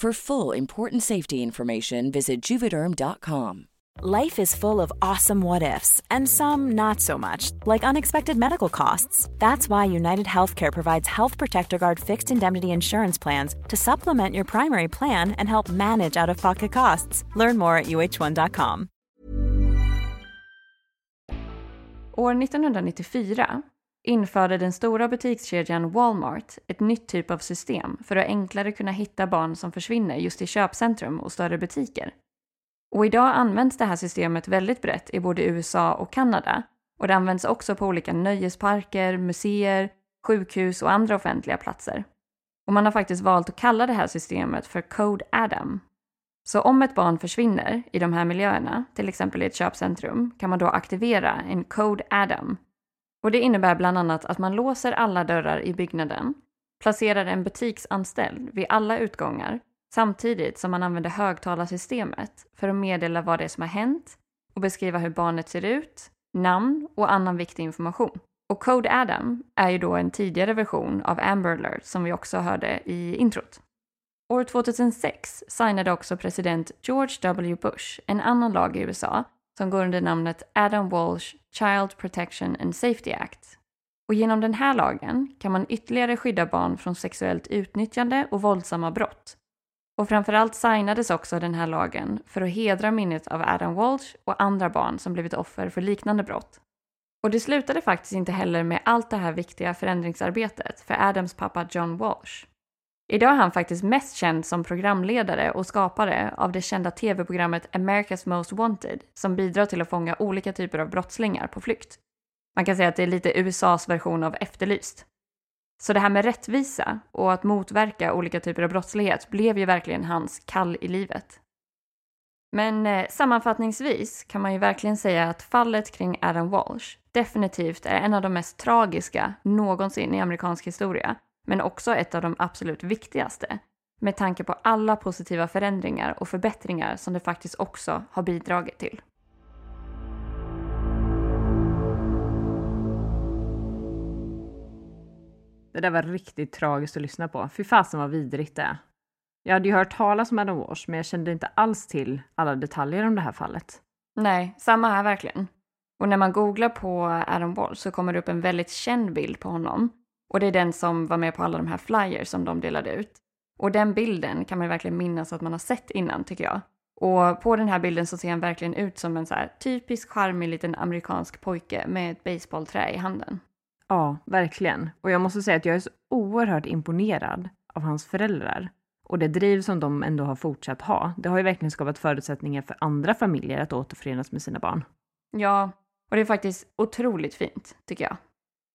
For full important safety information, visit juvederm.com. Life is full of awesome what ifs, and some not so much, like unexpected medical costs. That's why United Healthcare provides Health Protector Guard fixed indemnity insurance plans to supplement your primary plan and help manage out of pocket costs. Learn more at uh1.com. År 1994 införde den stora butikskedjan Walmart ett nytt typ av system för att enklare kunna hitta barn som försvinner just i köpcentrum och större butiker. Och idag används det här systemet väldigt brett i både USA och Kanada och det används också på olika nöjesparker, museer, sjukhus och andra offentliga platser. Och man har faktiskt valt att kalla det här systemet för Code Adam. Så om ett barn försvinner i de här miljöerna, till exempel i ett köpcentrum, kan man då aktivera en Code Adam och det innebär bland annat att man låser alla dörrar i byggnaden, placerar en butiksanställd vid alla utgångar samtidigt som man använder högtalarsystemet för att meddela vad det är som har hänt och beskriva hur barnet ser ut, namn och annan viktig information. Och Code Adam är ju då en tidigare version av Amber Alert som vi också hörde i introt. År 2006 signade också president George W. Bush en annan lag i USA som går under namnet Adam Walsh Child Protection and Safety Act. Och genom den här lagen kan man ytterligare skydda barn från sexuellt utnyttjande och våldsamma brott. Och framförallt signades också den här lagen för att hedra minnet av Adam Walsh och andra barn som blivit offer för liknande brott. Och det slutade faktiskt inte heller med allt det här viktiga förändringsarbetet för Adams pappa John Walsh. Idag är han faktiskt mest känd som programledare och skapare av det kända tv-programmet America's Most Wanted som bidrar till att fånga olika typer av brottslingar på flykt. Man kan säga att det är lite USAs version av Efterlyst. Så det här med rättvisa och att motverka olika typer av brottslighet blev ju verkligen hans kall i livet. Men eh, sammanfattningsvis kan man ju verkligen säga att fallet kring Adam Walsh definitivt är en av de mest tragiska någonsin i amerikansk historia men också ett av de absolut viktigaste med tanke på alla positiva förändringar och förbättringar som det faktiskt också har bidragit till. Det där var riktigt tragiskt att lyssna på. Fy fasen vad vidrigt det är. Jag hade ju hört talas om Adam Walsh, men jag kände inte alls till alla detaljer om det här fallet. Nej, samma här verkligen. Och när man googlar på Adam Walsh så kommer det upp en väldigt känd bild på honom och det är den som var med på alla de här flyers som de delade ut. Och den bilden kan man verkligen minnas att man har sett innan tycker jag. Och på den här bilden så ser han verkligen ut som en så här typisk charmig liten amerikansk pojke med ett baseballträ i handen. Ja, verkligen. Och jag måste säga att jag är så oerhört imponerad av hans föräldrar. Och det driv som de ändå har fortsatt ha, det har ju verkligen skapat förutsättningar för andra familjer att återförenas med sina barn. Ja, och det är faktiskt otroligt fint, tycker jag.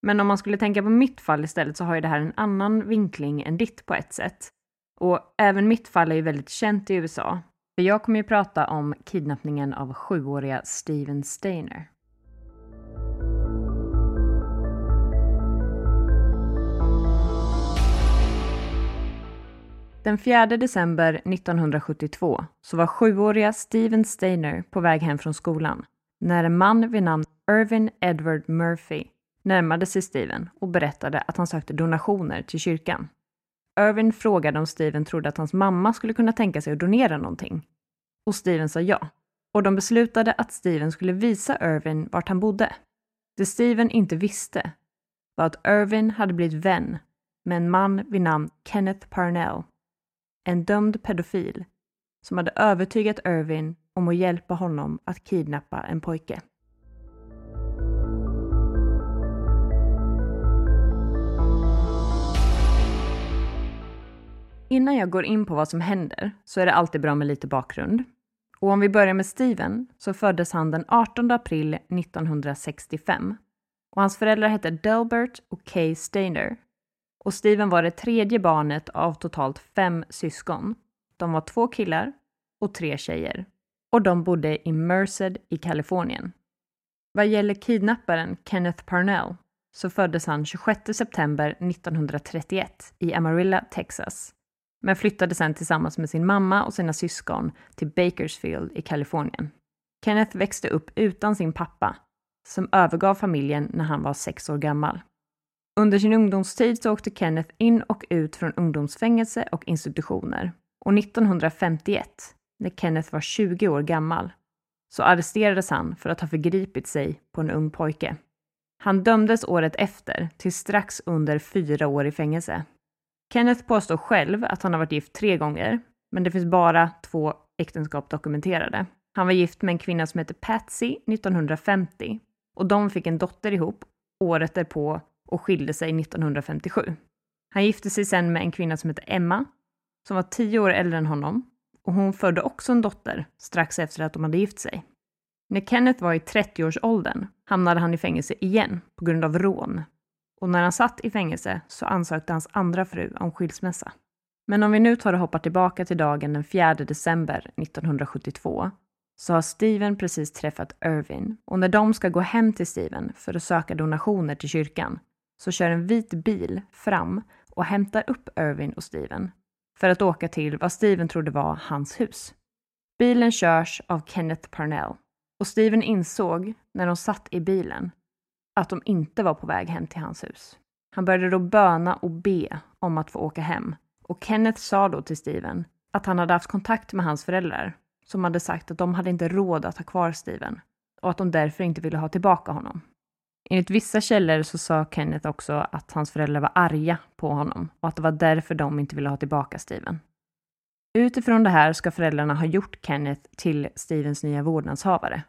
Men om man skulle tänka på mitt fall istället så har ju det här en annan vinkling än ditt på ett sätt. Och även mitt fall är ju väldigt känt i USA. För jag kommer ju prata om kidnappningen av sjuåriga Steven Steiner. Den 4 december 1972 så var sjuåriga Steven Steiner på väg hem från skolan när en man vid namn Irvin Edward Murphy närmade sig Steven och berättade att han sökte donationer till kyrkan. Irvin frågade om Steven trodde att hans mamma skulle kunna tänka sig att donera någonting. Och Steven sa ja. Och de beslutade att Steven skulle visa Irvin vart han bodde. Det Steven inte visste var att Irvin hade blivit vän med en man vid namn Kenneth Parnell en dömd pedofil som hade övertygat Irvin om att hjälpa honom att kidnappa en pojke. Innan jag går in på vad som händer så är det alltid bra med lite bakgrund. Och om vi börjar med Steven så föddes han den 18 april 1965 och hans föräldrar hette Delbert och Kay Steiner och Steven var det tredje barnet av totalt fem syskon. De var två killar och tre tjejer. Och de bodde i Merced i Kalifornien. Vad gäller kidnapparen Kenneth Parnell så föddes han 26 september 1931 i Amarilla, Texas. Men flyttade sen tillsammans med sin mamma och sina syskon till Bakersfield i Kalifornien. Kenneth växte upp utan sin pappa, som övergav familjen när han var sex år gammal. Under sin ungdomstid så åkte Kenneth in och ut från ungdomsfängelse och institutioner. Och 1951, när Kenneth var 20 år gammal, så arresterades han för att ha förgripit sig på en ung pojke. Han dömdes året efter till strax under fyra år i fängelse. Kenneth påstår själv att han har varit gift tre gånger, men det finns bara två äktenskap dokumenterade. Han var gift med en kvinna som hette Patsy 1950 och de fick en dotter ihop året därpå och skilde sig 1957. Han gifte sig sen med en kvinna som hette Emma, som var tio år äldre än honom, och hon födde också en dotter strax efter att de hade gift sig. När Kenneth var i 30-årsåldern hamnade han i fängelse igen på grund av rån. Och när han satt i fängelse så ansökte hans andra fru om skilsmässa. Men om vi nu tar och hoppar tillbaka till dagen den 4 december 1972 så har Steven precis träffat Irvin och när de ska gå hem till Steven för att söka donationer till kyrkan så kör en vit bil fram och hämtar upp Irvin och Steven för att åka till vad Steven trodde var hans hus. Bilen körs av Kenneth Parnell och Steven insåg när de satt i bilen att de inte var på väg hem till hans hus. Han började då böna och be om att få åka hem och Kenneth sa då till Steven att han hade haft kontakt med hans föräldrar som hade sagt att de hade inte råd att ha kvar Steven och att de därför inte ville ha tillbaka honom. Enligt vissa källor så sa Kenneth också att hans föräldrar var arga på honom och att det var därför de inte ville ha tillbaka Steven. Utifrån det här ska föräldrarna ha gjort Kenneth till Stevens nya vårdnadshavare.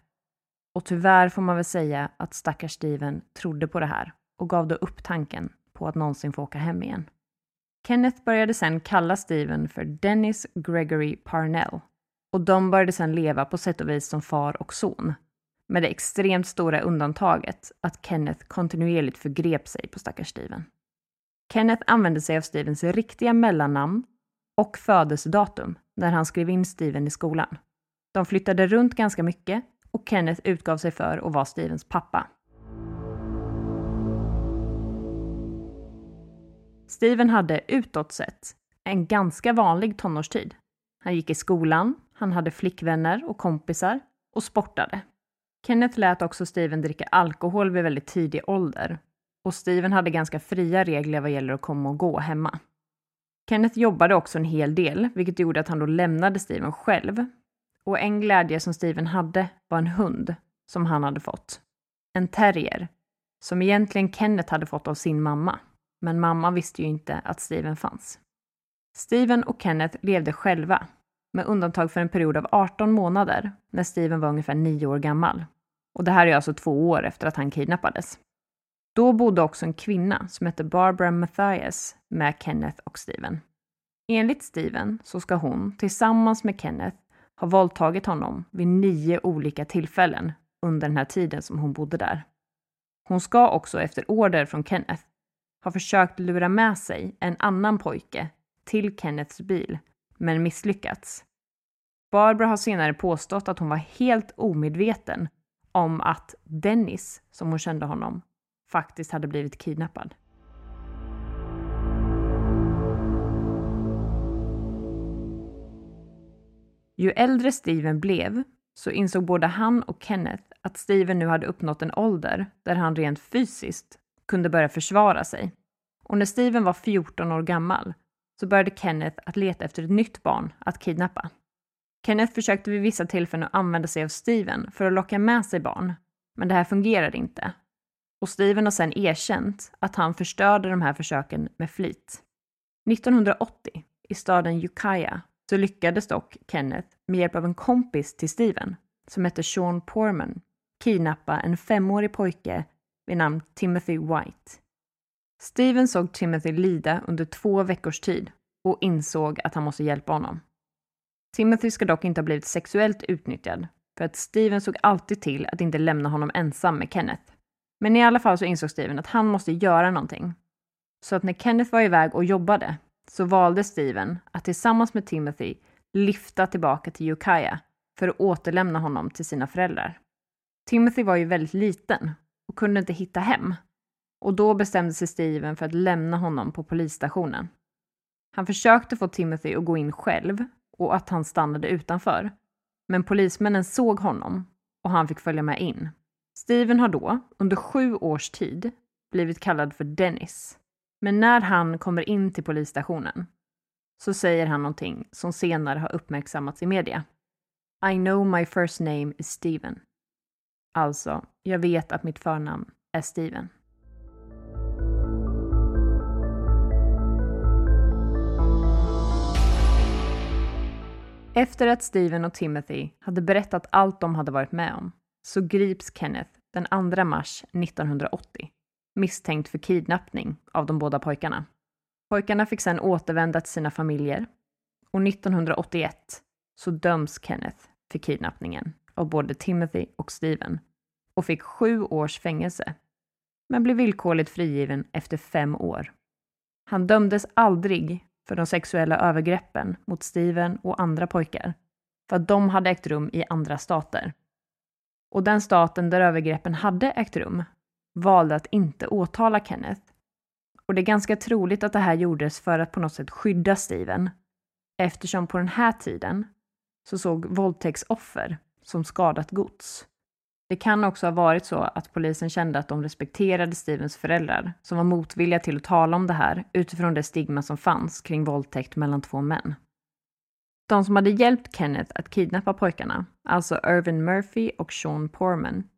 Och tyvärr får man väl säga att stackars Steven trodde på det här och gav då upp tanken på att någonsin få åka hem igen. Kenneth började sen kalla Steven för Dennis Gregory Parnell och de började sen leva på sätt och vis som far och son med det extremt stora undantaget att Kenneth kontinuerligt förgrep sig på stackars Steven. Kenneth använde sig av Stevens riktiga mellannamn och födelsedatum när han skrev in Steven i skolan. De flyttade runt ganska mycket och Kenneth utgav sig för att vara Stevens pappa. Steven hade utåt sett en ganska vanlig tonårstid. Han gick i skolan, han hade flickvänner och kompisar och sportade. Kenneth lät också Steven dricka alkohol vid väldigt tidig ålder och Steven hade ganska fria regler vad gäller att komma och gå hemma. Kenneth jobbade också en hel del, vilket gjorde att han då lämnade Steven själv. Och en glädje som Steven hade var en hund som han hade fått. En terrier, som egentligen Kenneth hade fått av sin mamma. Men mamma visste ju inte att Steven fanns. Steven och Kenneth levde själva, med undantag för en period av 18 månader när Steven var ungefär 9 år gammal. Och det här är alltså två år efter att han kidnappades. Då bodde också en kvinna som hette Barbara Mathias med Kenneth och Steven. Enligt Steven så ska hon tillsammans med Kenneth har våldtagit honom vid nio olika tillfällen under den här tiden som hon bodde där. Hon ska också efter order från Kenneth ha försökt lura med sig en annan pojke till Kenneths bil, men misslyckats. Barbara har senare påstått att hon var helt omedveten om att Dennis, som hon kände honom, faktiskt hade blivit kidnappad. Ju äldre Steven blev så insåg både han och Kenneth att Steven nu hade uppnått en ålder där han rent fysiskt kunde börja försvara sig. Och när Steven var 14 år gammal så började Kenneth att leta efter ett nytt barn att kidnappa. Kenneth försökte vid vissa tillfällen att använda sig av Steven för att locka med sig barn, men det här fungerade inte. Och Steven har sedan erkänt att han förstörde de här försöken med flit. 1980, i staden Ukiah, så lyckades dock Kenneth med hjälp av en kompis till Steven, som hette Sean Porman, kidnappa en femårig pojke vid namn Timothy White. Steven såg Timothy lida under två veckors tid och insåg att han måste hjälpa honom. Timothy ska dock inte ha blivit sexuellt utnyttjad, för att Steven såg alltid till att inte lämna honom ensam med Kenneth. Men i alla fall så insåg Steven att han måste göra någonting. Så att när Kenneth var iväg och jobbade så valde Steven att tillsammans med Timothy lyfta tillbaka till Ukiah för att återlämna honom till sina föräldrar. Timothy var ju väldigt liten och kunde inte hitta hem. Och då bestämde sig Steven för att lämna honom på polisstationen. Han försökte få Timothy att gå in själv och att han stannade utanför. Men polismännen såg honom och han fick följa med in. Steven har då, under sju års tid, blivit kallad för Dennis. Men när han kommer in till polisstationen så säger han någonting som senare har uppmärksammats i media. I know my first name is Steven. Alltså, jag vet att mitt förnamn är Steven. Efter att Steven och Timothy hade berättat allt de hade varit med om så grips Kenneth den 2 mars 1980 misstänkt för kidnappning av de båda pojkarna. Pojkarna fick sedan återvända till sina familjer och 1981 så döms Kenneth för kidnappningen av både Timothy och Steven och fick sju års fängelse, men blev villkorligt frigiven efter fem år. Han dömdes aldrig för de sexuella övergreppen mot Steven och andra pojkar, för att de hade ägt rum i andra stater. Och den staten där övergreppen hade ägt rum valde att inte åtala Kenneth. Och det är ganska troligt att det här gjordes för att på något sätt skydda Steven, eftersom på den här tiden så såg våldtäktsoffer som skadat gods. Det kan också ha varit så att polisen kände att de respekterade Stevens föräldrar, som var motvilliga till att tala om det här utifrån det stigma som fanns kring våldtäkt mellan två män. De som hade hjälpt Kenneth att kidnappa pojkarna, alltså Irvin Murphy och Sean Porman,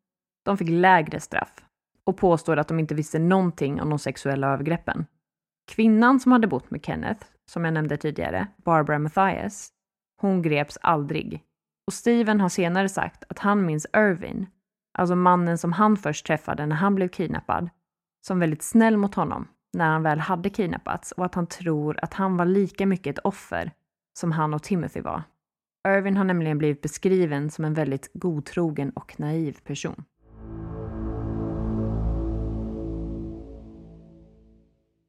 de fick lägre straff och påstår att de inte visste någonting om de sexuella övergreppen. Kvinnan som hade bott med Kenneth, som jag nämnde tidigare, Barbara Mathias, hon greps aldrig. Och Steven har senare sagt att han minns Irvin, alltså mannen som han först träffade när han blev kidnappad, som väldigt snäll mot honom när han väl hade kidnappats och att han tror att han var lika mycket ett offer som han och Timothy var. Irvin har nämligen blivit beskriven som en väldigt godtrogen och naiv person.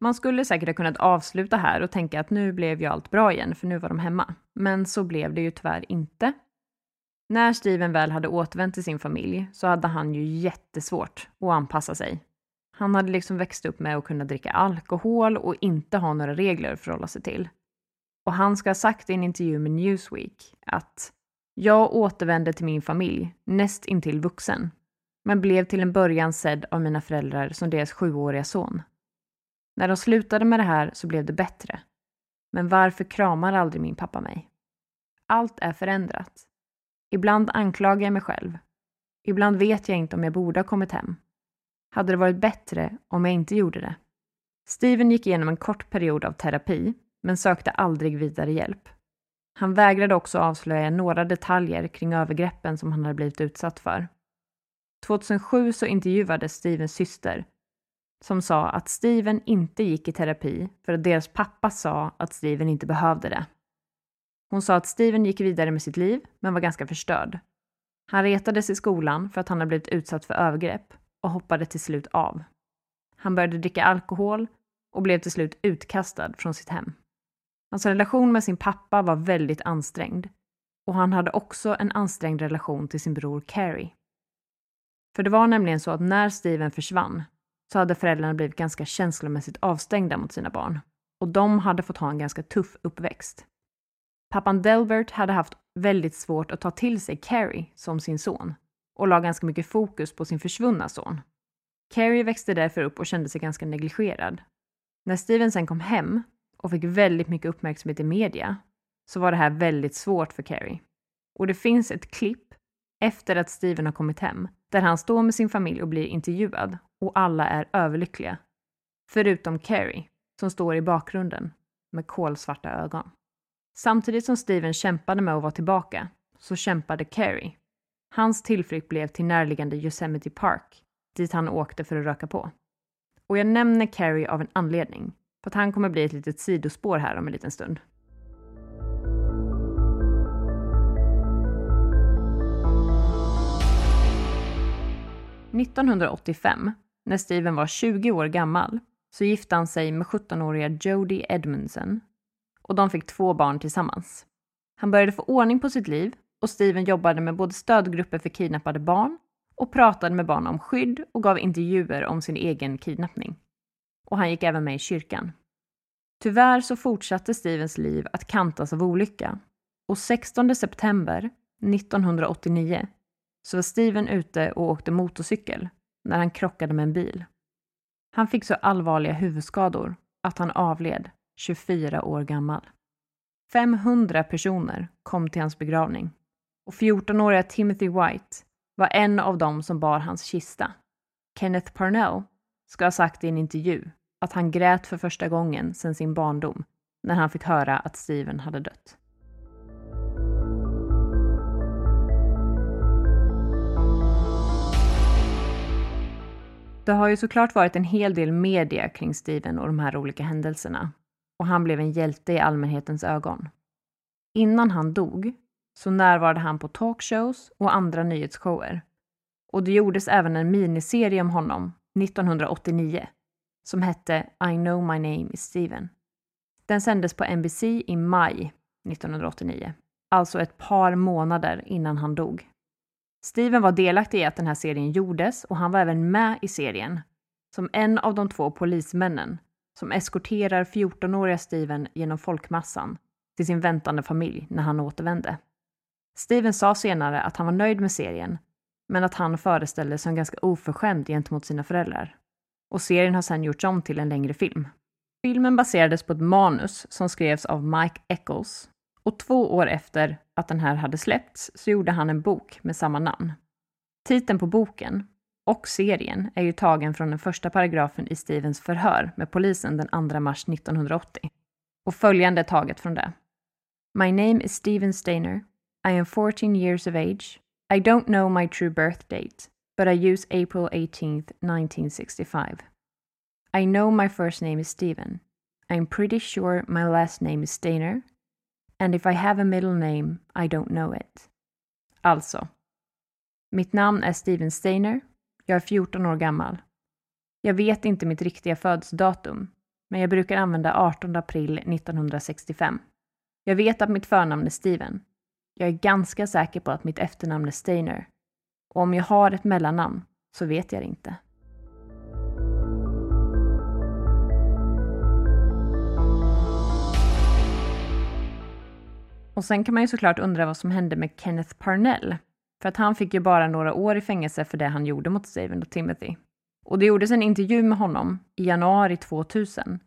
Man skulle säkert ha kunnat avsluta här och tänka att nu blev ju allt bra igen, för nu var de hemma. Men så blev det ju tyvärr inte. När Steven väl hade återvänt till sin familj så hade han ju jättesvårt att anpassa sig. Han hade liksom växt upp med att kunna dricka alkohol och inte ha några regler att förhålla sig till. Och han ska ha sagt i en intervju med Newsweek att jag återvände till min familj näst intill vuxen, men blev till en början sedd av mina föräldrar som deras sjuåriga son. När de slutade med det här så blev det bättre. Men varför kramar aldrig min pappa mig? Allt är förändrat. Ibland anklagar jag mig själv. Ibland vet jag inte om jag borde ha kommit hem. Hade det varit bättre om jag inte gjorde det? Steven gick igenom en kort period av terapi, men sökte aldrig vidare hjälp. Han vägrade också avslöja några detaljer kring övergreppen som han hade blivit utsatt för. 2007 så intervjuades Stevens syster som sa att Steven inte gick i terapi för att deras pappa sa att Steven inte behövde det. Hon sa att Steven gick vidare med sitt liv, men var ganska förstörd. Han retades i skolan för att han hade blivit utsatt för övergrepp och hoppade till slut av. Han började dricka alkohol och blev till slut utkastad från sitt hem. Hans relation med sin pappa var väldigt ansträngd och han hade också en ansträngd relation till sin bror Carrie. För det var nämligen så att när Steven försvann så hade föräldrarna blivit ganska känslomässigt avstängda mot sina barn och de hade fått ha en ganska tuff uppväxt. Pappan Delbert hade haft väldigt svårt att ta till sig Carrie som sin son och la ganska mycket fokus på sin försvunna son. Carrie växte därför upp och kände sig ganska negligerad. När Steven sen kom hem och fick väldigt mycket uppmärksamhet i media så var det här väldigt svårt för Carrie. Och det finns ett klipp efter att Steven har kommit hem där han står med sin familj och blir intervjuad och alla är överlyckliga. Förutom Carrie som står i bakgrunden med kolsvarta ögon. Samtidigt som Steven kämpade med att vara tillbaka så kämpade Carrie. Hans tillflykt blev till närliggande Yosemite Park dit han åkte för att röka på. Och jag nämner Carrie av en anledning, för att han kommer bli ett litet sidospår här om en liten stund. –1985, när Steven var 20 år gammal, så gifte han sig med 17-åriga Jodie Edmondson och de fick två barn tillsammans. Han började få ordning på sitt liv och Steven jobbade med både stödgrupper för kidnappade barn och pratade med barn om skydd och gav intervjuer om sin egen kidnappning. Och han gick även med i kyrkan. Tyvärr så fortsatte Stevens liv att kantas av olycka och 16 september 1989 så var Steven ute och åkte motorcykel när han krockade med en bil. Han fick så allvarliga huvudskador att han avled 24 år gammal. 500 personer kom till hans begravning och 14-åriga Timothy White var en av dem som bar hans kista. Kenneth Parnell ska ha sagt i en intervju att han grät för första gången sedan sin barndom när han fick höra att Steven hade dött. Det har ju såklart varit en hel del media kring Steven och de här olika händelserna och han blev en hjälte i allmänhetens ögon. Innan han dog så närvarade han på talkshows och andra nyhetsshower. Och det gjordes även en miniserie om honom 1989 som hette I know my name is Steven. Den sändes på NBC i maj 1989, alltså ett par månader innan han dog. Steven var delaktig i att den här serien gjordes och han var även med i serien som en av de två polismännen som eskorterar 14-åriga Steven genom folkmassan till sin väntande familj när han återvände. Steven sa senare att han var nöjd med serien, men att han föreställdes som ganska oförskämd gentemot sina föräldrar. Och serien har sedan gjorts om till en längre film. Filmen baserades på ett manus som skrevs av Mike Eccles och två år efter att den här hade släppts så gjorde han en bok med samma namn. Titeln på boken och serien är ju tagen från den första paragrafen i Stevens förhör med polisen den 2 mars 1980. Och följande är taget från det. My name is Steven Stainer. I am 14 years of age. I don't know my true birth date, but I use April 18 1965. I know my first name is Steven. I'm pretty sure my last name is Stainer. And if I have a middle name, I don't know it. Alltså. Mitt namn är Steven Steiner. jag är 14 år gammal. Jag vet inte mitt riktiga födelsedatum, men jag brukar använda 18 april 1965. Jag vet att mitt förnamn är Steven. Jag är ganska säker på att mitt efternamn är Steiner. Och om jag har ett mellannamn så vet jag det inte. Och sen kan man ju såklart undra vad som hände med Kenneth Parnell för att han fick ju bara några år i fängelse för det han gjorde mot Steven och Timothy. Och det gjordes en intervju med honom i januari 2000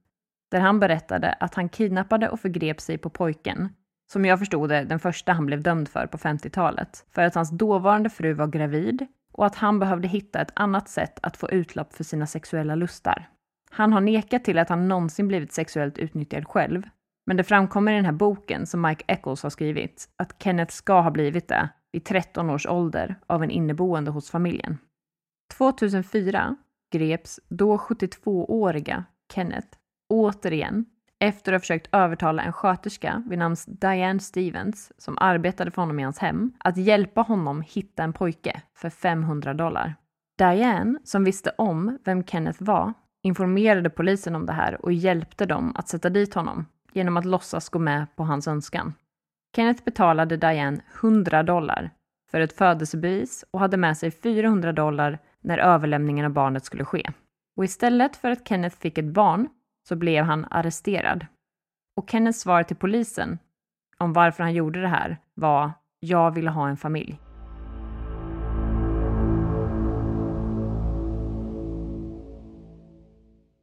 där han berättade att han kidnappade och förgrep sig på pojken, som jag förstod det den första han blev dömd för på 50-talet, för att hans dåvarande fru var gravid och att han behövde hitta ett annat sätt att få utlopp för sina sexuella lustar. Han har nekat till att han någonsin blivit sexuellt utnyttjad själv, men det framkommer i den här boken som Mike Eccles har skrivit att Kenneth ska ha blivit det vid 13 års ålder av en inneboende hos familjen. 2004 greps då 72-åriga Kenneth återigen efter att ha försökt övertala en sköterska vid namn Diane Stevens som arbetade för honom i hans hem att hjälpa honom hitta en pojke för 500 dollar. Diane, som visste om vem Kenneth var, informerade polisen om det här och hjälpte dem att sätta dit honom genom att låtsas gå med på hans önskan. Kenneth betalade Diane 100 dollar för ett födelsebevis och hade med sig 400 dollar när överlämningen av barnet skulle ske. Och istället för att Kenneth fick ett barn så blev han arresterad. Och Kenneths svar till polisen om varför han gjorde det här var “Jag ville ha en familj”.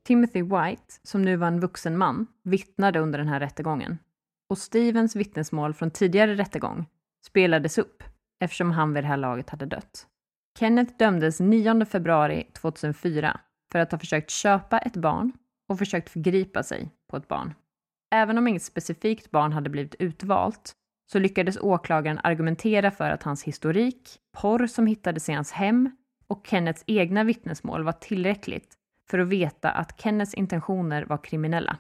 Timothy White, som nu var en vuxen man, vittnade under den här rättegången. Och Stevens vittnesmål från tidigare rättegång spelades upp eftersom han vid det här laget hade dött. Kenneth dömdes 9 februari 2004 för att ha försökt köpa ett barn och försökt förgripa sig på ett barn. Även om inget specifikt barn hade blivit utvalt så lyckades åklagaren argumentera för att hans historik, porr som hittades i hans hem och Kennets egna vittnesmål var tillräckligt för att veta att Kennets intentioner var kriminella.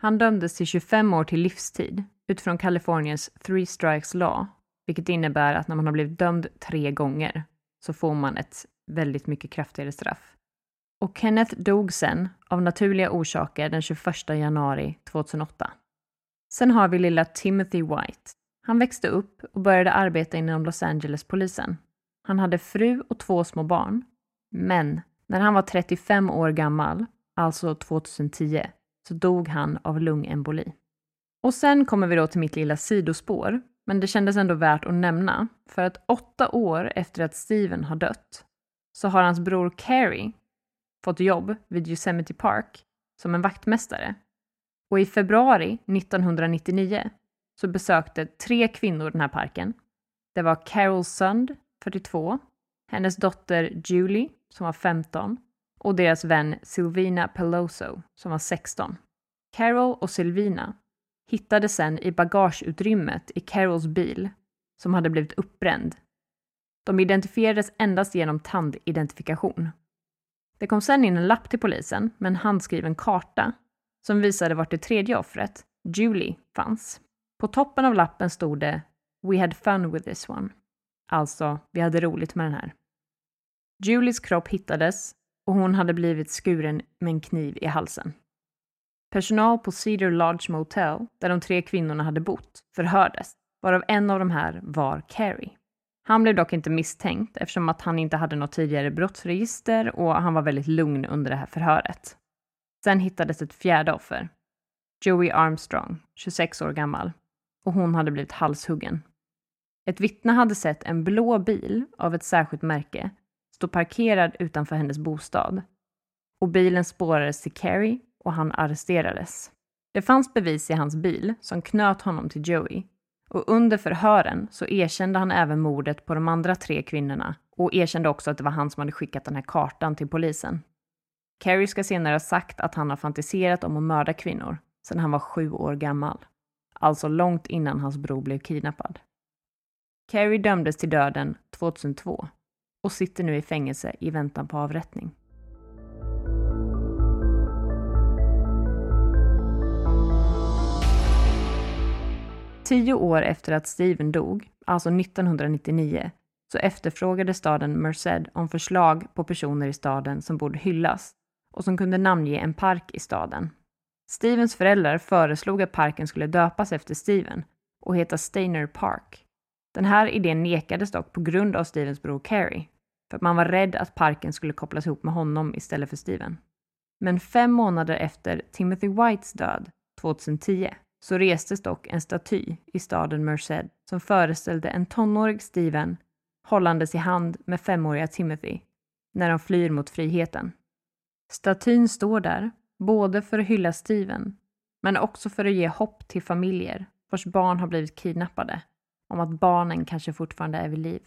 Han dömdes till 25 år till livstid utifrån Kaliforniens three strikes law, vilket innebär att när man har blivit dömd tre gånger så får man ett väldigt mycket kraftigare straff. Och Kenneth dog sen av naturliga orsaker den 21 januari 2008. Sen har vi lilla Timothy White. Han växte upp och började arbeta inom Los Angeles-polisen. Han hade fru och två små barn. Men när han var 35 år gammal, alltså 2010, så dog han av lungemboli. Och sen kommer vi då till mitt lilla sidospår, men det kändes ändå värt att nämna, för att åtta år efter att Steven har dött så har hans bror Carrie fått jobb vid Yosemite Park som en vaktmästare. Och i februari 1999 så besökte tre kvinnor den här parken. Det var Carol Sund, 42, hennes dotter Julie, som var 15, och deras vän Silvina Peloso, som var 16. Carol och Silvina hittades sen i bagageutrymmet i Carols bil, som hade blivit uppbränd. De identifierades endast genom tandidentifikation. Det kom sen in en lapp till polisen med en handskriven karta som visade vart det tredje offret, Julie, fanns. På toppen av lappen stod det “We had fun with this one”. Alltså, vi hade roligt med den här. Julies kropp hittades och hon hade blivit skuren med en kniv i halsen. Personal på Cedar Lodge Motel, där de tre kvinnorna hade bott, förhördes, varav en av de här var Carrie. Han blev dock inte misstänkt eftersom att han inte hade något tidigare brottsregister och han var väldigt lugn under det här förhöret. Sen hittades ett fjärde offer. Joey Armstrong, 26 år gammal, och hon hade blivit halshuggen. Ett vittne hade sett en blå bil av ett särskilt märke stod parkerad utanför hennes bostad och bilen spårades till Carrie och han arresterades. Det fanns bevis i hans bil som knöt honom till Joey och under förhören så erkände han även mordet på de andra tre kvinnorna och erkände också att det var han som hade skickat den här kartan till polisen. Carrie ska senare ha sagt att han har fantiserat om att mörda kvinnor sedan han var sju år gammal. Alltså långt innan hans bror blev kidnappad. Carrie dömdes till döden 2002 och sitter nu i fängelse i väntan på avrättning. Tio år efter att Steven dog, alltså 1999, så efterfrågade staden Merced om förslag på personer i staden som borde hyllas och som kunde namnge en park i staden. Stevens föräldrar föreslog att parken skulle döpas efter Steven och heta Stainer Park. Den här idén nekades dock på grund av Stevens bror Carey, för att man var rädd att parken skulle kopplas ihop med honom istället för Steven. Men fem månader efter Timothy Whites död, 2010, så restes dock en staty i staden Merced som föreställde en tonårig Steven hållandes i hand med femåriga Timothy när de flyr mot friheten. Statyn står där, både för att hylla Steven, men också för att ge hopp till familjer vars barn har blivit kidnappade, om att barnen kanske fortfarande är vid liv.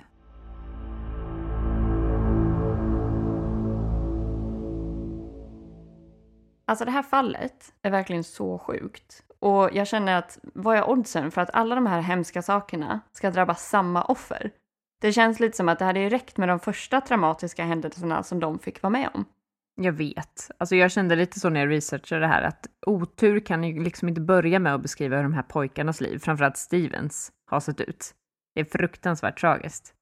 Alltså det här fallet är verkligen så sjukt. Och jag känner att vad är oddsen för att alla de här hemska sakerna ska drabba samma offer? Det känns lite som att det hade räckt med de första traumatiska händelserna som de fick vara med om. Jag vet. Alltså jag kände lite så när jag researchade det här att otur kan ju liksom inte börja med att beskriva hur de här pojkarnas liv, framförallt Stevens, har sett ut. Det är fruktansvärt tragiskt.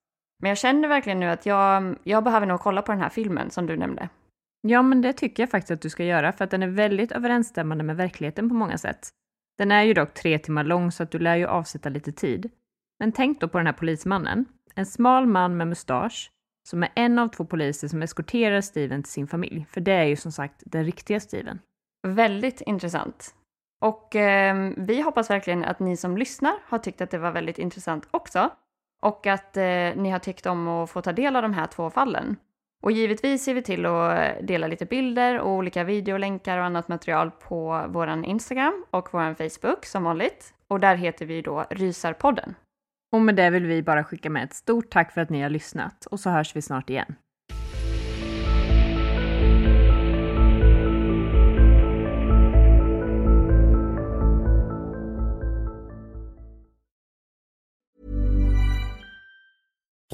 Men jag känner verkligen nu att jag, jag behöver nog kolla på den här filmen som du nämnde. Ja, men det tycker jag faktiskt att du ska göra för att den är väldigt överensstämmande med verkligheten på många sätt. Den är ju dock tre timmar lång så att du lär ju avsätta lite tid. Men tänk då på den här polismannen. En smal man med mustasch som är en av två poliser som eskorterar Steven till sin familj. För det är ju som sagt den riktiga Steven. Väldigt intressant. Och eh, vi hoppas verkligen att ni som lyssnar har tyckt att det var väldigt intressant också. Och att eh, ni har tyckt om att få ta del av de här två fallen. Och givetvis ser vi till att eh, dela lite bilder och olika videolänkar och annat material på vår Instagram och vår Facebook som vanligt. Och där heter vi då Rysarpodden. Och med det vill vi bara skicka med ett stort tack för att ni har lyssnat och så hörs vi snart igen.